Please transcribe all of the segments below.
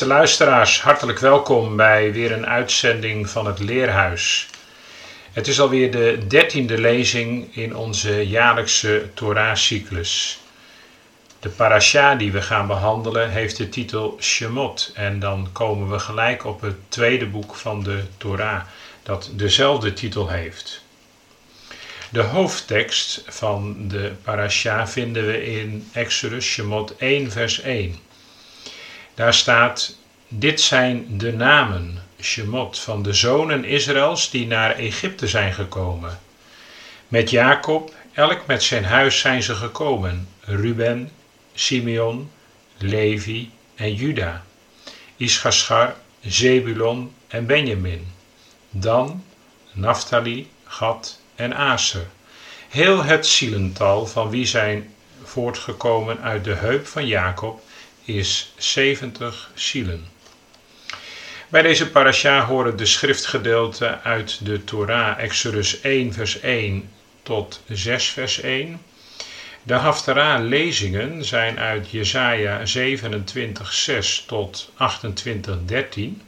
Beste luisteraars, hartelijk welkom bij weer een uitzending van het Leerhuis. Het is alweer de dertiende lezing in onze jaarlijkse Torah-cyclus. De parasha die we gaan behandelen heeft de titel Shemot en dan komen we gelijk op het tweede boek van de Torah dat dezelfde titel heeft. De hoofdtekst van de parasha vinden we in Exodus Shemot 1 vers 1. Daar staat: Dit zijn de namen, Shemot, van de zonen Israëls die naar Egypte zijn gekomen. Met Jacob, elk met zijn huis zijn ze gekomen: Ruben, Simeon, Levi en Juda, Ischachar, Zebulon en Benjamin. Dan Naphtali, Gad en Aser. Heel het zielental van wie zijn voortgekomen uit de heup van Jacob is 70 zielen. Bij deze parasha horen de schriftgedeelten uit de Torah, Exodus 1 vers 1 tot 6 vers 1. De Haftarah-lezingen zijn uit Jesaja 27 6 tot 28 13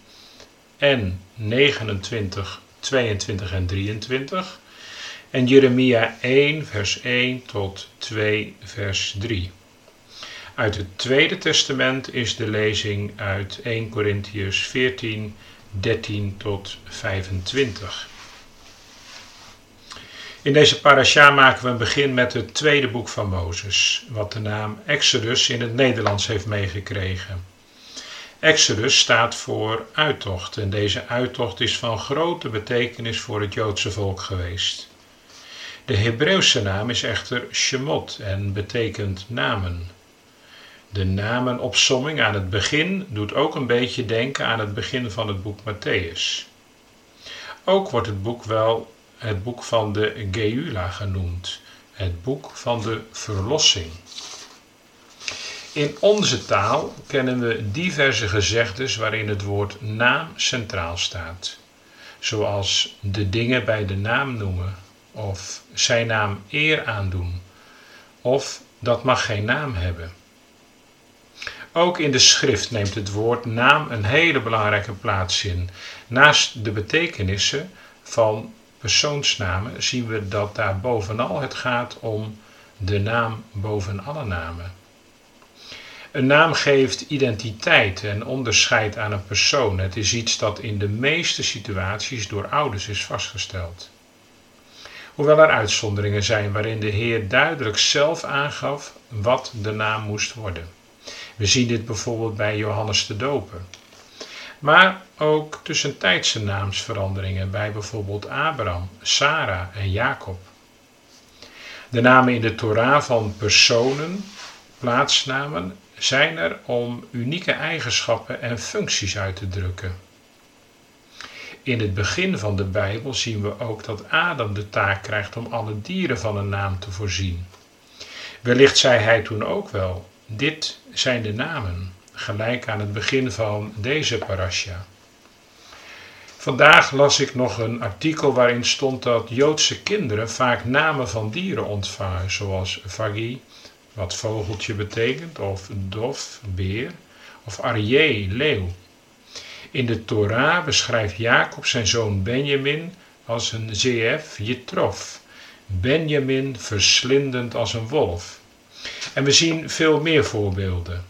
en 29 22 en 23 en Jeremia 1 vers 1 tot 2 vers 3. Uit het Tweede Testament is de lezing uit 1 Corinthians 14, 13 tot 25. In deze parasha maken we een begin met het tweede boek van Mozes, wat de naam Exodus in het Nederlands heeft meegekregen. Exodus staat voor uittocht en deze uittocht is van grote betekenis voor het Joodse volk geweest. De Hebreeuwse naam is echter Shemot en betekent namen. De namenopsomming aan het begin doet ook een beetje denken aan het begin van het boek Matthäus. Ook wordt het boek wel het boek van de Geula genoemd, het boek van de verlossing. In onze taal kennen we diverse gezegdes waarin het woord naam centraal staat, zoals de dingen bij de naam noemen, of zijn naam eer aandoen, of dat mag geen naam hebben. Ook in de schrift neemt het woord naam een hele belangrijke plaats in. Naast de betekenissen van persoonsnamen zien we dat daar bovenal het gaat om de naam boven alle namen. Een naam geeft identiteit en onderscheid aan een persoon. Het is iets dat in de meeste situaties door ouders is vastgesteld. Hoewel er uitzonderingen zijn waarin de Heer duidelijk zelf aangaf wat de naam moest worden. We zien dit bijvoorbeeld bij Johannes de Doper. Maar ook tussentijdse naamsveranderingen bij bijvoorbeeld Abraham, Sarah en Jacob. De namen in de Torah van personen, plaatsnamen, zijn er om unieke eigenschappen en functies uit te drukken. In het begin van de Bijbel zien we ook dat Adam de taak krijgt om alle dieren van een naam te voorzien. Wellicht zei hij toen ook wel: dit zijn de namen, gelijk aan het begin van deze parasha. Vandaag las ik nog een artikel waarin stond dat Joodse kinderen vaak namen van dieren ontvangen, zoals Vagi, wat vogeltje betekent, of Dof, beer, of Aryeh, leeuw. In de Torah beschrijft Jacob zijn zoon Benjamin als een zeef, Jetrof, Benjamin verslindend als een wolf. En we zien veel meer voorbeelden.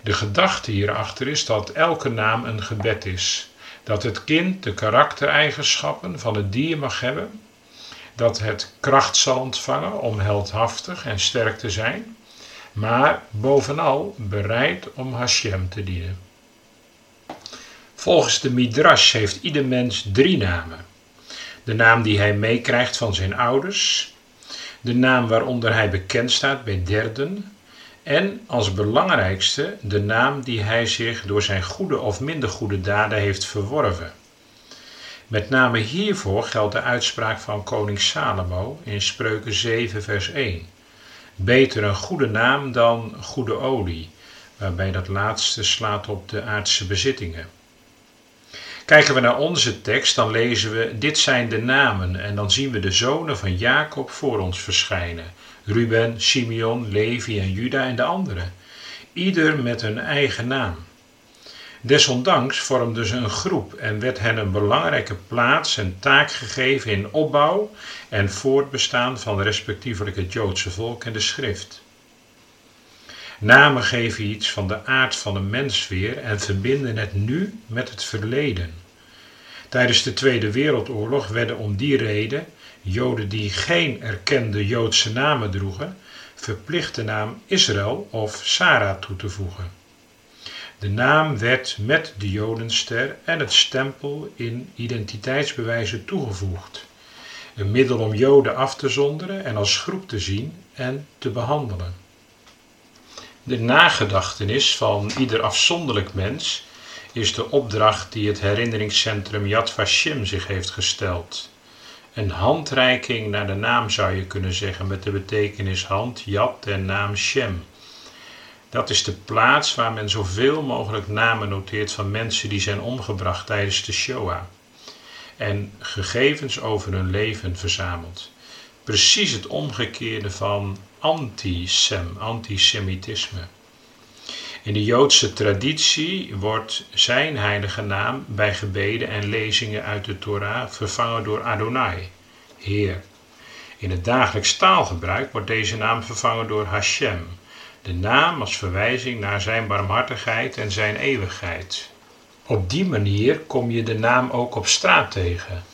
De gedachte hierachter is dat elke naam een gebed is. Dat het kind de karaktereigenschappen van het dier mag hebben. Dat het kracht zal ontvangen om heldhaftig en sterk te zijn. Maar bovenal bereid om Hashem te dienen. Volgens de Midrash heeft ieder mens drie namen. De naam die hij meekrijgt van zijn ouders, de naam waaronder hij bekend staat bij derden en als belangrijkste de naam die hij zich door zijn goede of minder goede daden heeft verworven. Met name hiervoor geldt de uitspraak van koning Salomo in Spreuken 7 vers 1. Beter een goede naam dan goede olie, waarbij dat laatste slaat op de aardse bezittingen. Kijken we naar onze tekst, dan lezen we: Dit zijn de namen, en dan zien we de zonen van Jacob voor ons verschijnen: Ruben, Simeon, Levi en Juda en de anderen. Ieder met hun eigen naam. Desondanks vormden ze een groep en werd hen een belangrijke plaats en taak gegeven in opbouw en voortbestaan van respectievelijk het Joodse volk en de schrift. Namen geven iets van de aard van een mens weer en verbinden het nu met het verleden. Tijdens de Tweede Wereldoorlog werden om die reden Joden die geen erkende Joodse namen droegen, verplicht de naam Israël of Sarah toe te voegen. De naam werd met de Jodenster en het stempel in identiteitsbewijzen toegevoegd. Een middel om Joden af te zonderen en als groep te zien en te behandelen. De nagedachtenis van ieder afzonderlijk mens is de opdracht die het herinneringscentrum Yad Vashem zich heeft gesteld. Een handreiking naar de naam zou je kunnen zeggen met de betekenis hand, Yad en naam Shem. Dat is de plaats waar men zoveel mogelijk namen noteert van mensen die zijn omgebracht tijdens de Shoah. En gegevens over hun leven verzamelt. Precies het omgekeerde van antisem, antisemitisme. In de Joodse traditie wordt zijn heilige naam bij gebeden en lezingen uit de Torah vervangen door Adonai, Heer. In het dagelijks taalgebruik wordt deze naam vervangen door Hashem, de naam als verwijzing naar zijn barmhartigheid en zijn eeuwigheid. Op die manier kom je de naam ook op straat tegen.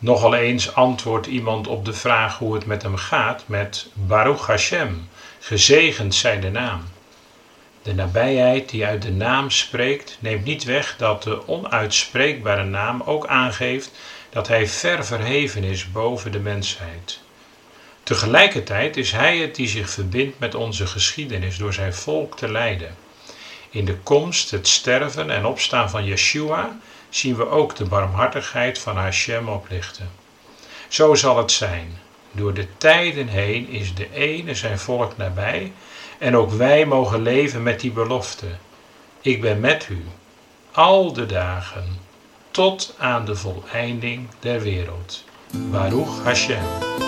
Nogal eens antwoordt iemand op de vraag hoe het met hem gaat met Baruch Hashem, gezegend zij de naam. De nabijheid die uit de naam spreekt, neemt niet weg dat de onuitspreekbare naam ook aangeeft dat hij ver verheven is boven de mensheid. Tegelijkertijd is Hij het die zich verbindt met onze geschiedenis door zijn volk te leiden. In de komst, het sterven en opstaan van Yeshua zien we ook de barmhartigheid van Hashem oplichten. Zo zal het zijn. Door de tijden heen is de ene zijn volk nabij en ook wij mogen leven met die belofte. Ik ben met u al de dagen tot aan de voleinding der wereld. Baruch Hashem.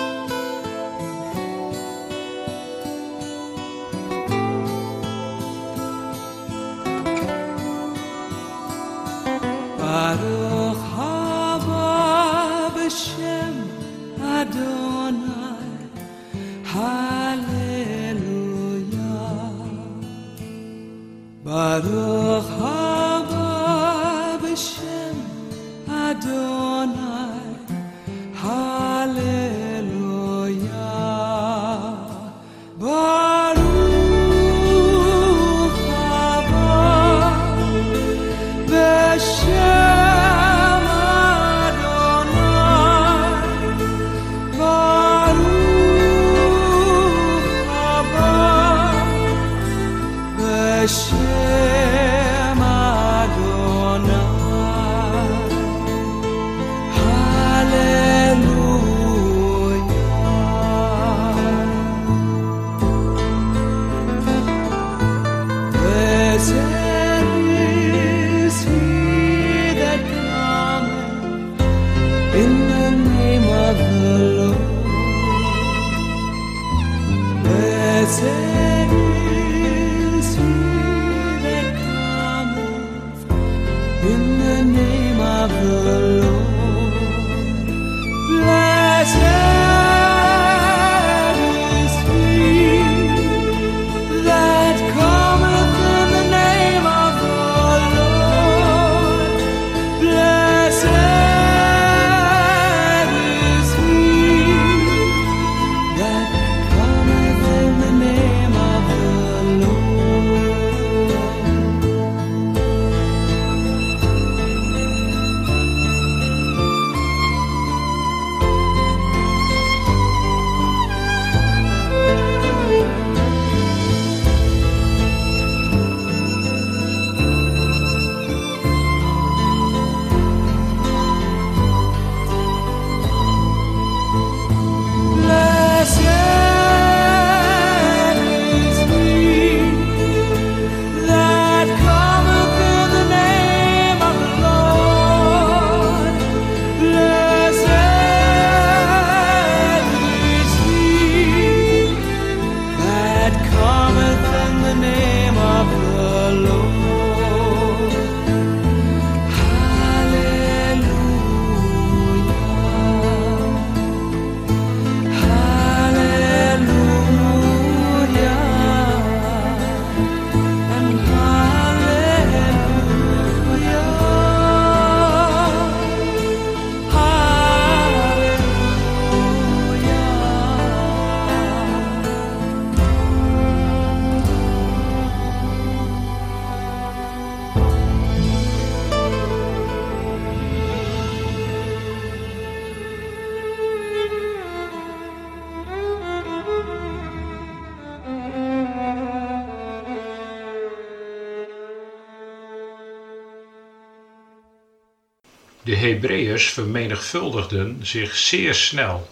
Vermenigvuldigden zich zeer snel.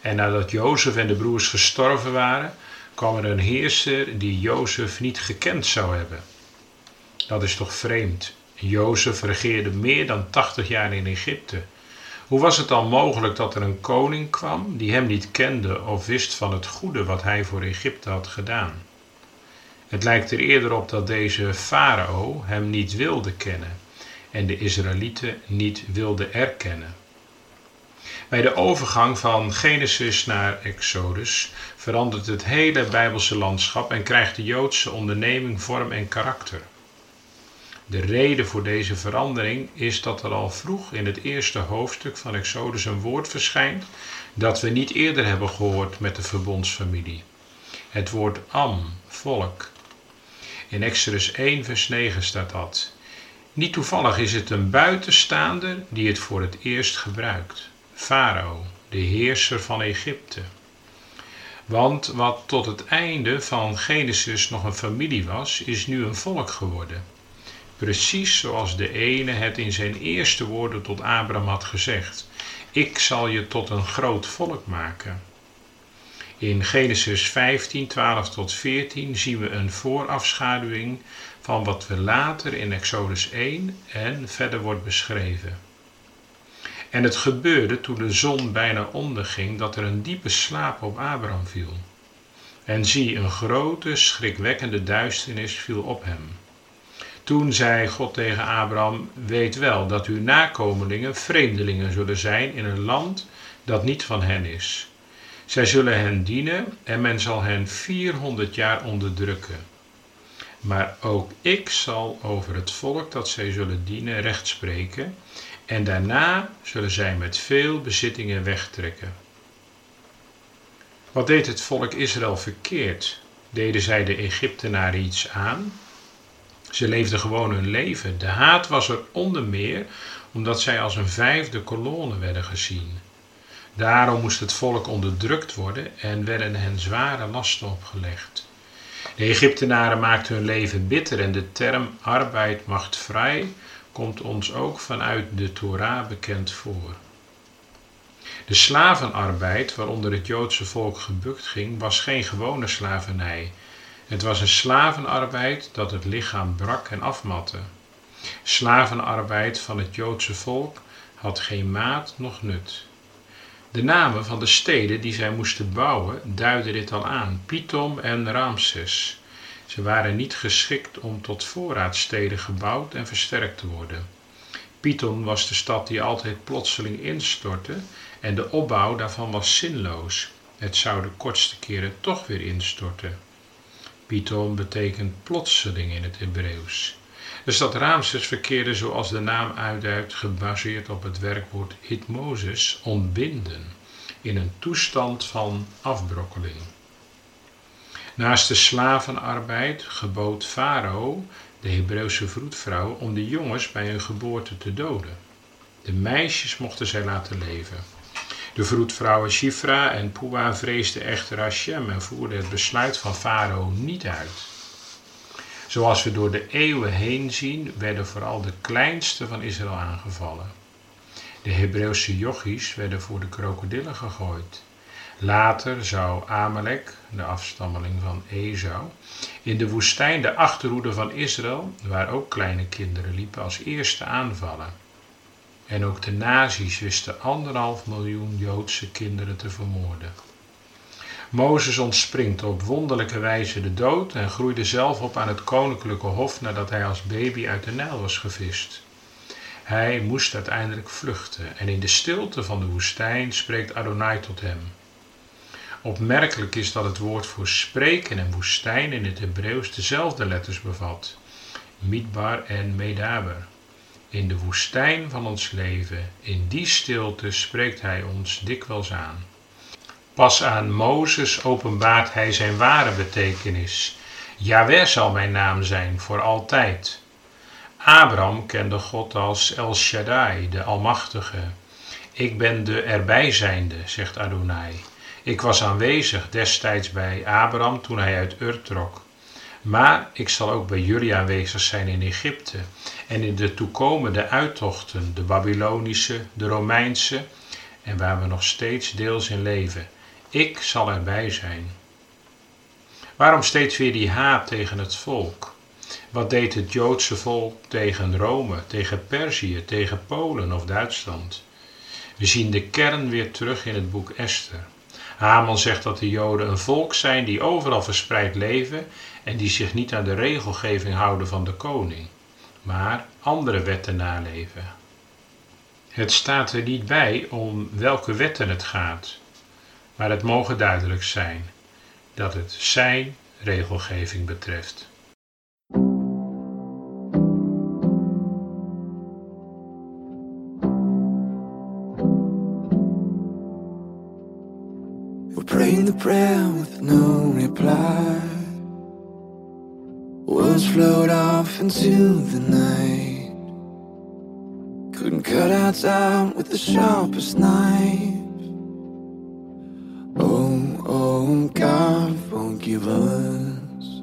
En nadat Jozef en de broers gestorven waren, kwam er een heerser die Jozef niet gekend zou hebben. Dat is toch vreemd. Jozef regeerde meer dan 80 jaar in Egypte. Hoe was het dan mogelijk dat er een koning kwam die hem niet kende of wist van het goede wat hij voor Egypte had gedaan? Het lijkt er eerder op dat deze farao hem niet wilde kennen en de Israëlieten niet wilde erkennen. Bij de overgang van Genesis naar Exodus verandert het hele Bijbelse landschap en krijgt de Joodse onderneming vorm en karakter. De reden voor deze verandering is dat er al vroeg in het eerste hoofdstuk van Exodus een woord verschijnt dat we niet eerder hebben gehoord met de verbondsfamilie. Het woord am, volk. In Exodus 1, vers 9 staat dat. Niet toevallig is het een buitenstaander die het voor het eerst gebruikt. Farao, de heerser van Egypte. Want wat tot het einde van Genesis nog een familie was, is nu een volk geworden. Precies zoals de ene het in zijn eerste woorden tot Abraham had gezegd: Ik zal je tot een groot volk maken. In Genesis 15, 12 tot 14 zien we een voorafschaduwing van wat we later in Exodus 1 en verder wordt beschreven. En het gebeurde toen de zon bijna onderging dat er een diepe slaap op Abraham viel. En zie, een grote, schrikwekkende duisternis viel op hem. Toen zei God tegen Abraham: Weet wel dat uw nakomelingen vreemdelingen zullen zijn in een land dat niet van hen is. Zij zullen hen dienen en men zal hen 400 jaar onderdrukken. Maar ook ik zal over het volk dat zij zullen dienen recht spreken, en daarna zullen zij met veel bezittingen wegtrekken. Wat deed het volk Israël verkeerd? Deden zij de Egyptenaren iets aan? Ze leefden gewoon hun leven. De haat was er onder meer omdat zij als een vijfde kolonne werden gezien. Daarom moest het volk onderdrukt worden en werden hen zware lasten opgelegd. De Egyptenaren maakten hun leven bitter en de term arbeid macht vrij komt ons ook vanuit de Torah bekend voor. De slavenarbeid waaronder het Joodse volk gebukt ging was geen gewone slavernij. Het was een slavenarbeid dat het lichaam brak en afmatte. Slavenarbeid van het Joodse volk had geen maat noch nut. De namen van de steden die zij moesten bouwen duiden dit al aan: Pitom en Ramses. Ze waren niet geschikt om tot voorraadsteden gebouwd en versterkt te worden. Pitom was de stad die altijd plotseling instortte en de opbouw daarvan was zinloos. Het zou de kortste keren toch weer instorten. Pitom betekent plotseling in het Hebreeuws. De stad Ramses verkeerde zoals de naam uitduidt gebaseerd op het werkwoord hitmoses, ontbinden, in een toestand van afbrokkeling. Naast de slavenarbeid gebood Farao, de Hebreeuwse vroedvrouw, om de jongens bij hun geboorte te doden. De meisjes mochten zij laten leven. De vroedvrouwen Shifra en Pua vreesden echter Hashem en voerden het besluit van Farao niet uit. Zoals we door de eeuwen heen zien, werden vooral de kleinste van Israël aangevallen. De Hebreeuwse jochies werden voor de krokodillen gegooid. Later zou Amalek, de afstammeling van Esau, in de woestijn de achterhoede van Israël, waar ook kleine kinderen liepen, als eerste aanvallen. En ook de nazi's wisten anderhalf miljoen Joodse kinderen te vermoorden. Mozes ontspringt op wonderlijke wijze de dood en groeide zelf op aan het koninklijke hof nadat hij als baby uit de Nijl was gevist. Hij moest uiteindelijk vluchten en in de stilte van de woestijn spreekt Adonai tot hem. Opmerkelijk is dat het woord voor spreken en woestijn in het Hebreeuws dezelfde letters bevat: Midbar en Medaber. In de woestijn van ons leven, in die stilte, spreekt Hij ons dikwijls aan. Pas aan Mozes openbaart Hij zijn ware betekenis. Yahweh zal mijn naam zijn voor altijd. Abraham kende God als El Shaddai, de Almachtige. Ik ben de erbijzijnde, zegt Adonai. Ik was aanwezig destijds bij Abraham toen hij uit Ur trok. Maar ik zal ook bij jullie aanwezig zijn in Egypte en in de toekomende uittochten, de Babylonische, de Romeinse en waar we nog steeds deels in leven. Ik zal erbij zijn. Waarom steeds weer die haat tegen het volk? Wat deed het Joodse volk tegen Rome, tegen Perzië, tegen Polen of Duitsland? We zien de kern weer terug in het boek Esther. Haman zegt dat de Joden een volk zijn die overal verspreid leven en die zich niet aan de regelgeving houden van de koning, maar andere wetten naleven. Het staat er niet bij om welke wetten het gaat, maar het mogen duidelijk zijn dat het zijn regelgeving betreft. We're praying the prayer with no reply. Words float off into the night. Couldn't cut our out with the sharpest knife. Oh, God, forgive us.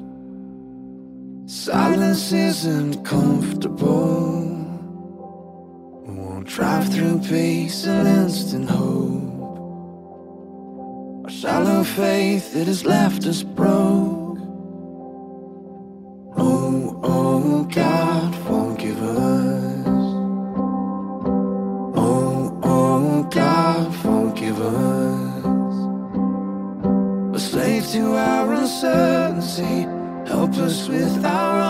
Silence isn't comfortable. We won't drive through peace and instant hope. Our shallow faith that has left us broke. Us with our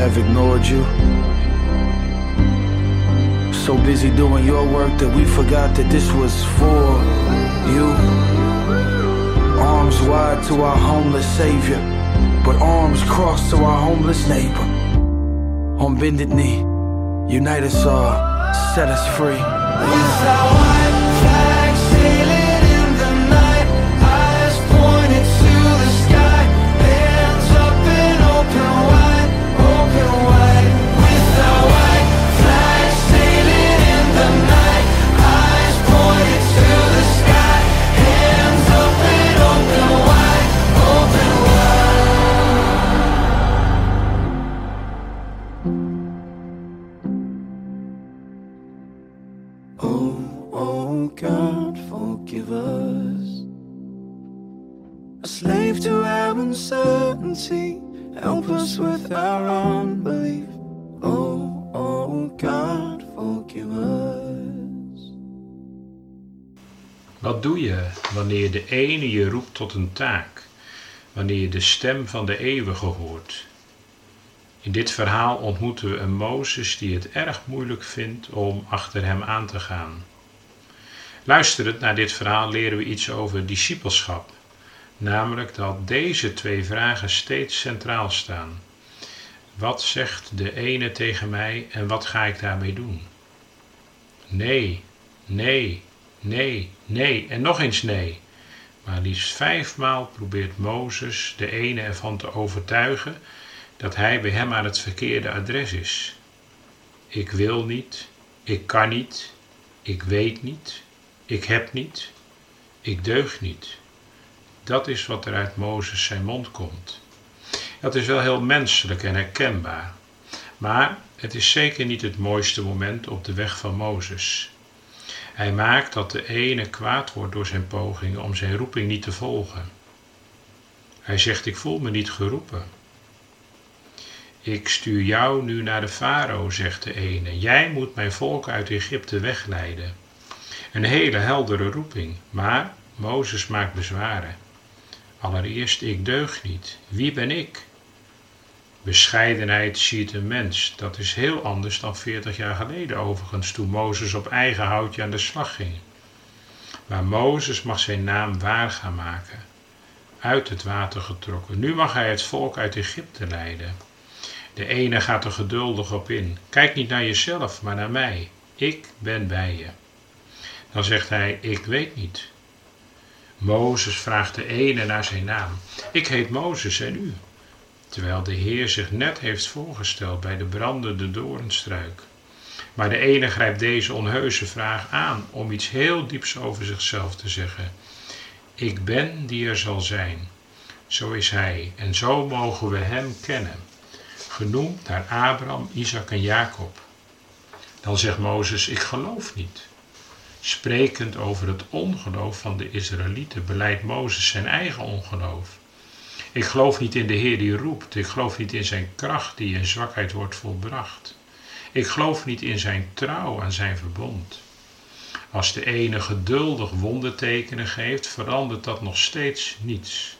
have ignored you. So busy doing your work that we forgot that this was for you. Arms wide to our homeless savior, but arms crossed to our homeless neighbor. On bended knee, unite us all, set us free. With our white flag sailing with our unbelief. Oh, oh, God, forgive us. Wat doe je wanneer de ene je roept tot een taak, wanneer je de stem van de eeuwige hoort? In dit verhaal ontmoeten we een Mozes die het erg moeilijk vindt om achter hem aan te gaan. Luisterend naar dit verhaal leren we iets over discipelschap, namelijk dat deze twee vragen steeds centraal staan. Wat zegt de ene tegen mij en wat ga ik daarmee doen? Nee, nee, nee, nee en nog eens nee. Maar liefst vijfmaal probeert Mozes de ene ervan te overtuigen dat hij bij hem aan het verkeerde adres is. Ik wil niet, ik kan niet, ik weet niet, ik heb niet, ik deug niet. Dat is wat er uit Mozes zijn mond komt. Dat is wel heel menselijk en herkenbaar. Maar het is zeker niet het mooiste moment op de weg van Mozes. Hij maakt dat de ene kwaad wordt door zijn pogingen om zijn roeping niet te volgen. Hij zegt: Ik voel me niet geroepen. Ik stuur jou nu naar de farao, zegt de ene. Jij moet mijn volk uit Egypte wegleiden. Een hele heldere roeping, maar Mozes maakt bezwaren. Allereerst, ik deug niet. Wie ben ik? Bescheidenheid ziet een mens. Dat is heel anders dan 40 jaar geleden overigens, toen Mozes op eigen houtje aan de slag ging. Maar Mozes mag zijn naam waar gaan maken. Uit het water getrokken. Nu mag hij het volk uit Egypte leiden. De ene gaat er geduldig op in. Kijk niet naar jezelf, maar naar mij. Ik ben bij je. Dan zegt hij, ik weet niet. Mozes vraagt de ene naar zijn naam. Ik heet Mozes en u. Terwijl de Heer zich net heeft voorgesteld bij de brandende doornstruik. Maar de ene grijpt deze onheuse vraag aan om iets heel dieps over zichzelf te zeggen. Ik ben die er zal zijn. Zo is hij en zo mogen we hem kennen. Genoemd naar Abraham, Isaac en Jacob. Dan zegt Mozes, ik geloof niet. Sprekend over het ongeloof van de Israëlieten beleidt Mozes zijn eigen ongeloof. Ik geloof niet in de Heer die roept. Ik geloof niet in zijn kracht die in zwakheid wordt volbracht. Ik geloof niet in zijn trouw aan zijn verbond. Als de ene geduldig wondertekenen geeft, verandert dat nog steeds niets.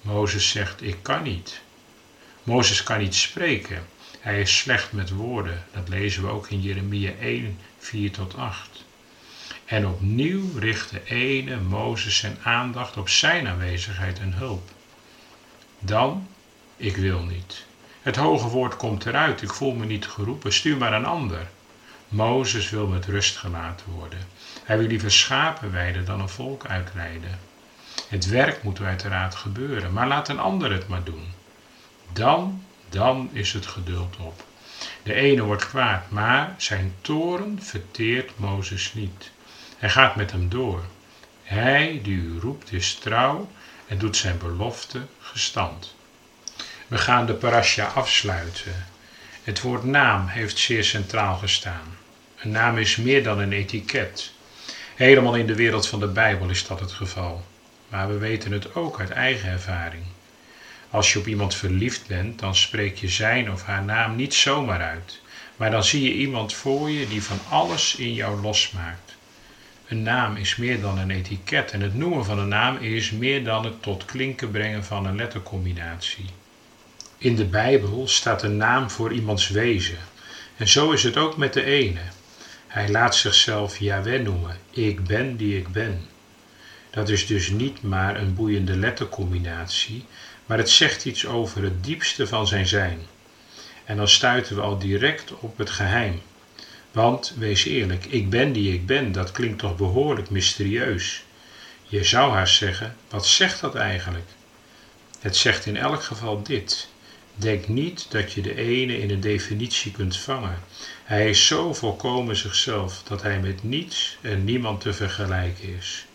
Mozes zegt: Ik kan niet. Mozes kan niet spreken. Hij is slecht met woorden. Dat lezen we ook in Jeremia 1, 4 tot 8. En opnieuw richt de ene Mozes zijn aandacht op zijn aanwezigheid en hulp. Dan, ik wil niet. Het hoge woord komt eruit, ik voel me niet geroepen, stuur maar een ander. Mozes wil met rust gelaten worden. Hij wil liever schapen weiden dan een volk uitleiden. Het werk moet uiteraard gebeuren, maar laat een ander het maar doen. Dan, dan is het geduld op. De ene wordt kwaad, maar zijn toren verteert Mozes niet. Hij gaat met hem door. Hij die u roept is trouw en doet zijn belofte gestand. We gaan de parasha afsluiten. Het woord naam heeft zeer centraal gestaan. Een naam is meer dan een etiket. Helemaal in de wereld van de Bijbel is dat het geval. Maar we weten het ook uit eigen ervaring. Als je op iemand verliefd bent, dan spreek je zijn of haar naam niet zomaar uit. Maar dan zie je iemand voor je die van alles in jou losmaakt. Een naam is meer dan een etiket en het noemen van een naam is meer dan het tot klinken brengen van een lettercombinatie. In de Bijbel staat een naam voor iemands wezen. En zo is het ook met de ene. Hij laat zichzelf Yahweh noemen, ik ben die ik ben. Dat is dus niet maar een boeiende lettercombinatie, maar het zegt iets over het diepste van zijn zijn. En dan stuiten we al direct op het geheim. Want, wees eerlijk, ik ben die ik ben, dat klinkt toch behoorlijk mysterieus. Je zou haast zeggen, wat zegt dat eigenlijk? Het zegt in elk geval dit. Denk niet dat je de ene in een definitie kunt vangen. Hij is zo volkomen zichzelf dat hij met niets en niemand te vergelijken is.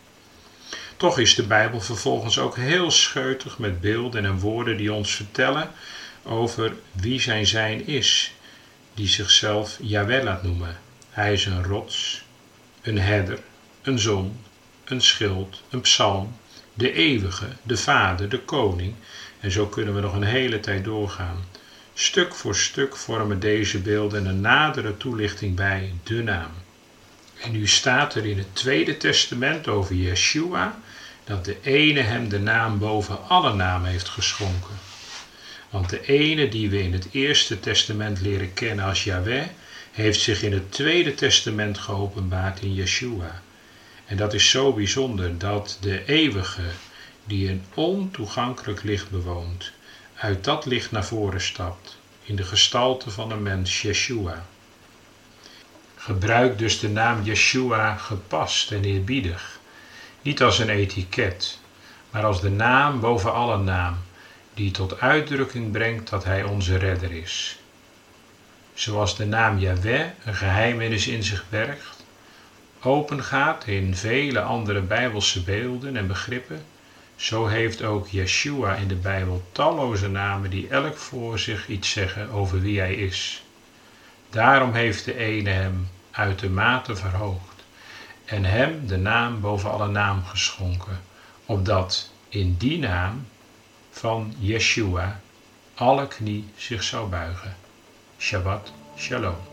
Toch is de Bijbel vervolgens ook heel scheutig met beelden en woorden die ons vertellen over wie zijn zijn is, die zichzelf Jawel laat noemen. Hij is een rots, een herder, een zon, een schild, een psalm, de eeuwige, de vader, de koning. En zo kunnen we nog een hele tijd doorgaan. Stuk voor stuk vormen deze beelden een nadere toelichting bij de naam. En nu staat er in het Tweede Testament over Yeshua dat de ene hem de naam boven alle namen heeft geschonken. Want de ene die we in het Eerste Testament leren kennen als Yahweh, heeft zich in het Tweede Testament geopenbaard in Yeshua. En dat is zo bijzonder dat de eeuwige, die een ontoegankelijk licht bewoont, uit dat licht naar voren stapt, in de gestalte van een mens, Yeshua. Gebruik dus de naam Yeshua gepast en eerbiedig, niet als een etiket, maar als de naam boven alle naam, die tot uitdrukking brengt dat Hij onze redder is. Zoals de naam Yahweh een geheimenis in zich bergt, opengaat in vele andere bijbelse beelden en begrippen, zo heeft ook Yeshua in de Bijbel talloze namen die elk voor zich iets zeggen over wie hij is. Daarom heeft de ene hem uitermate verhoogd en hem de naam boven alle naam geschonken, opdat in die naam van Yeshua alle knie zich zou buigen. Shabbat Shalom.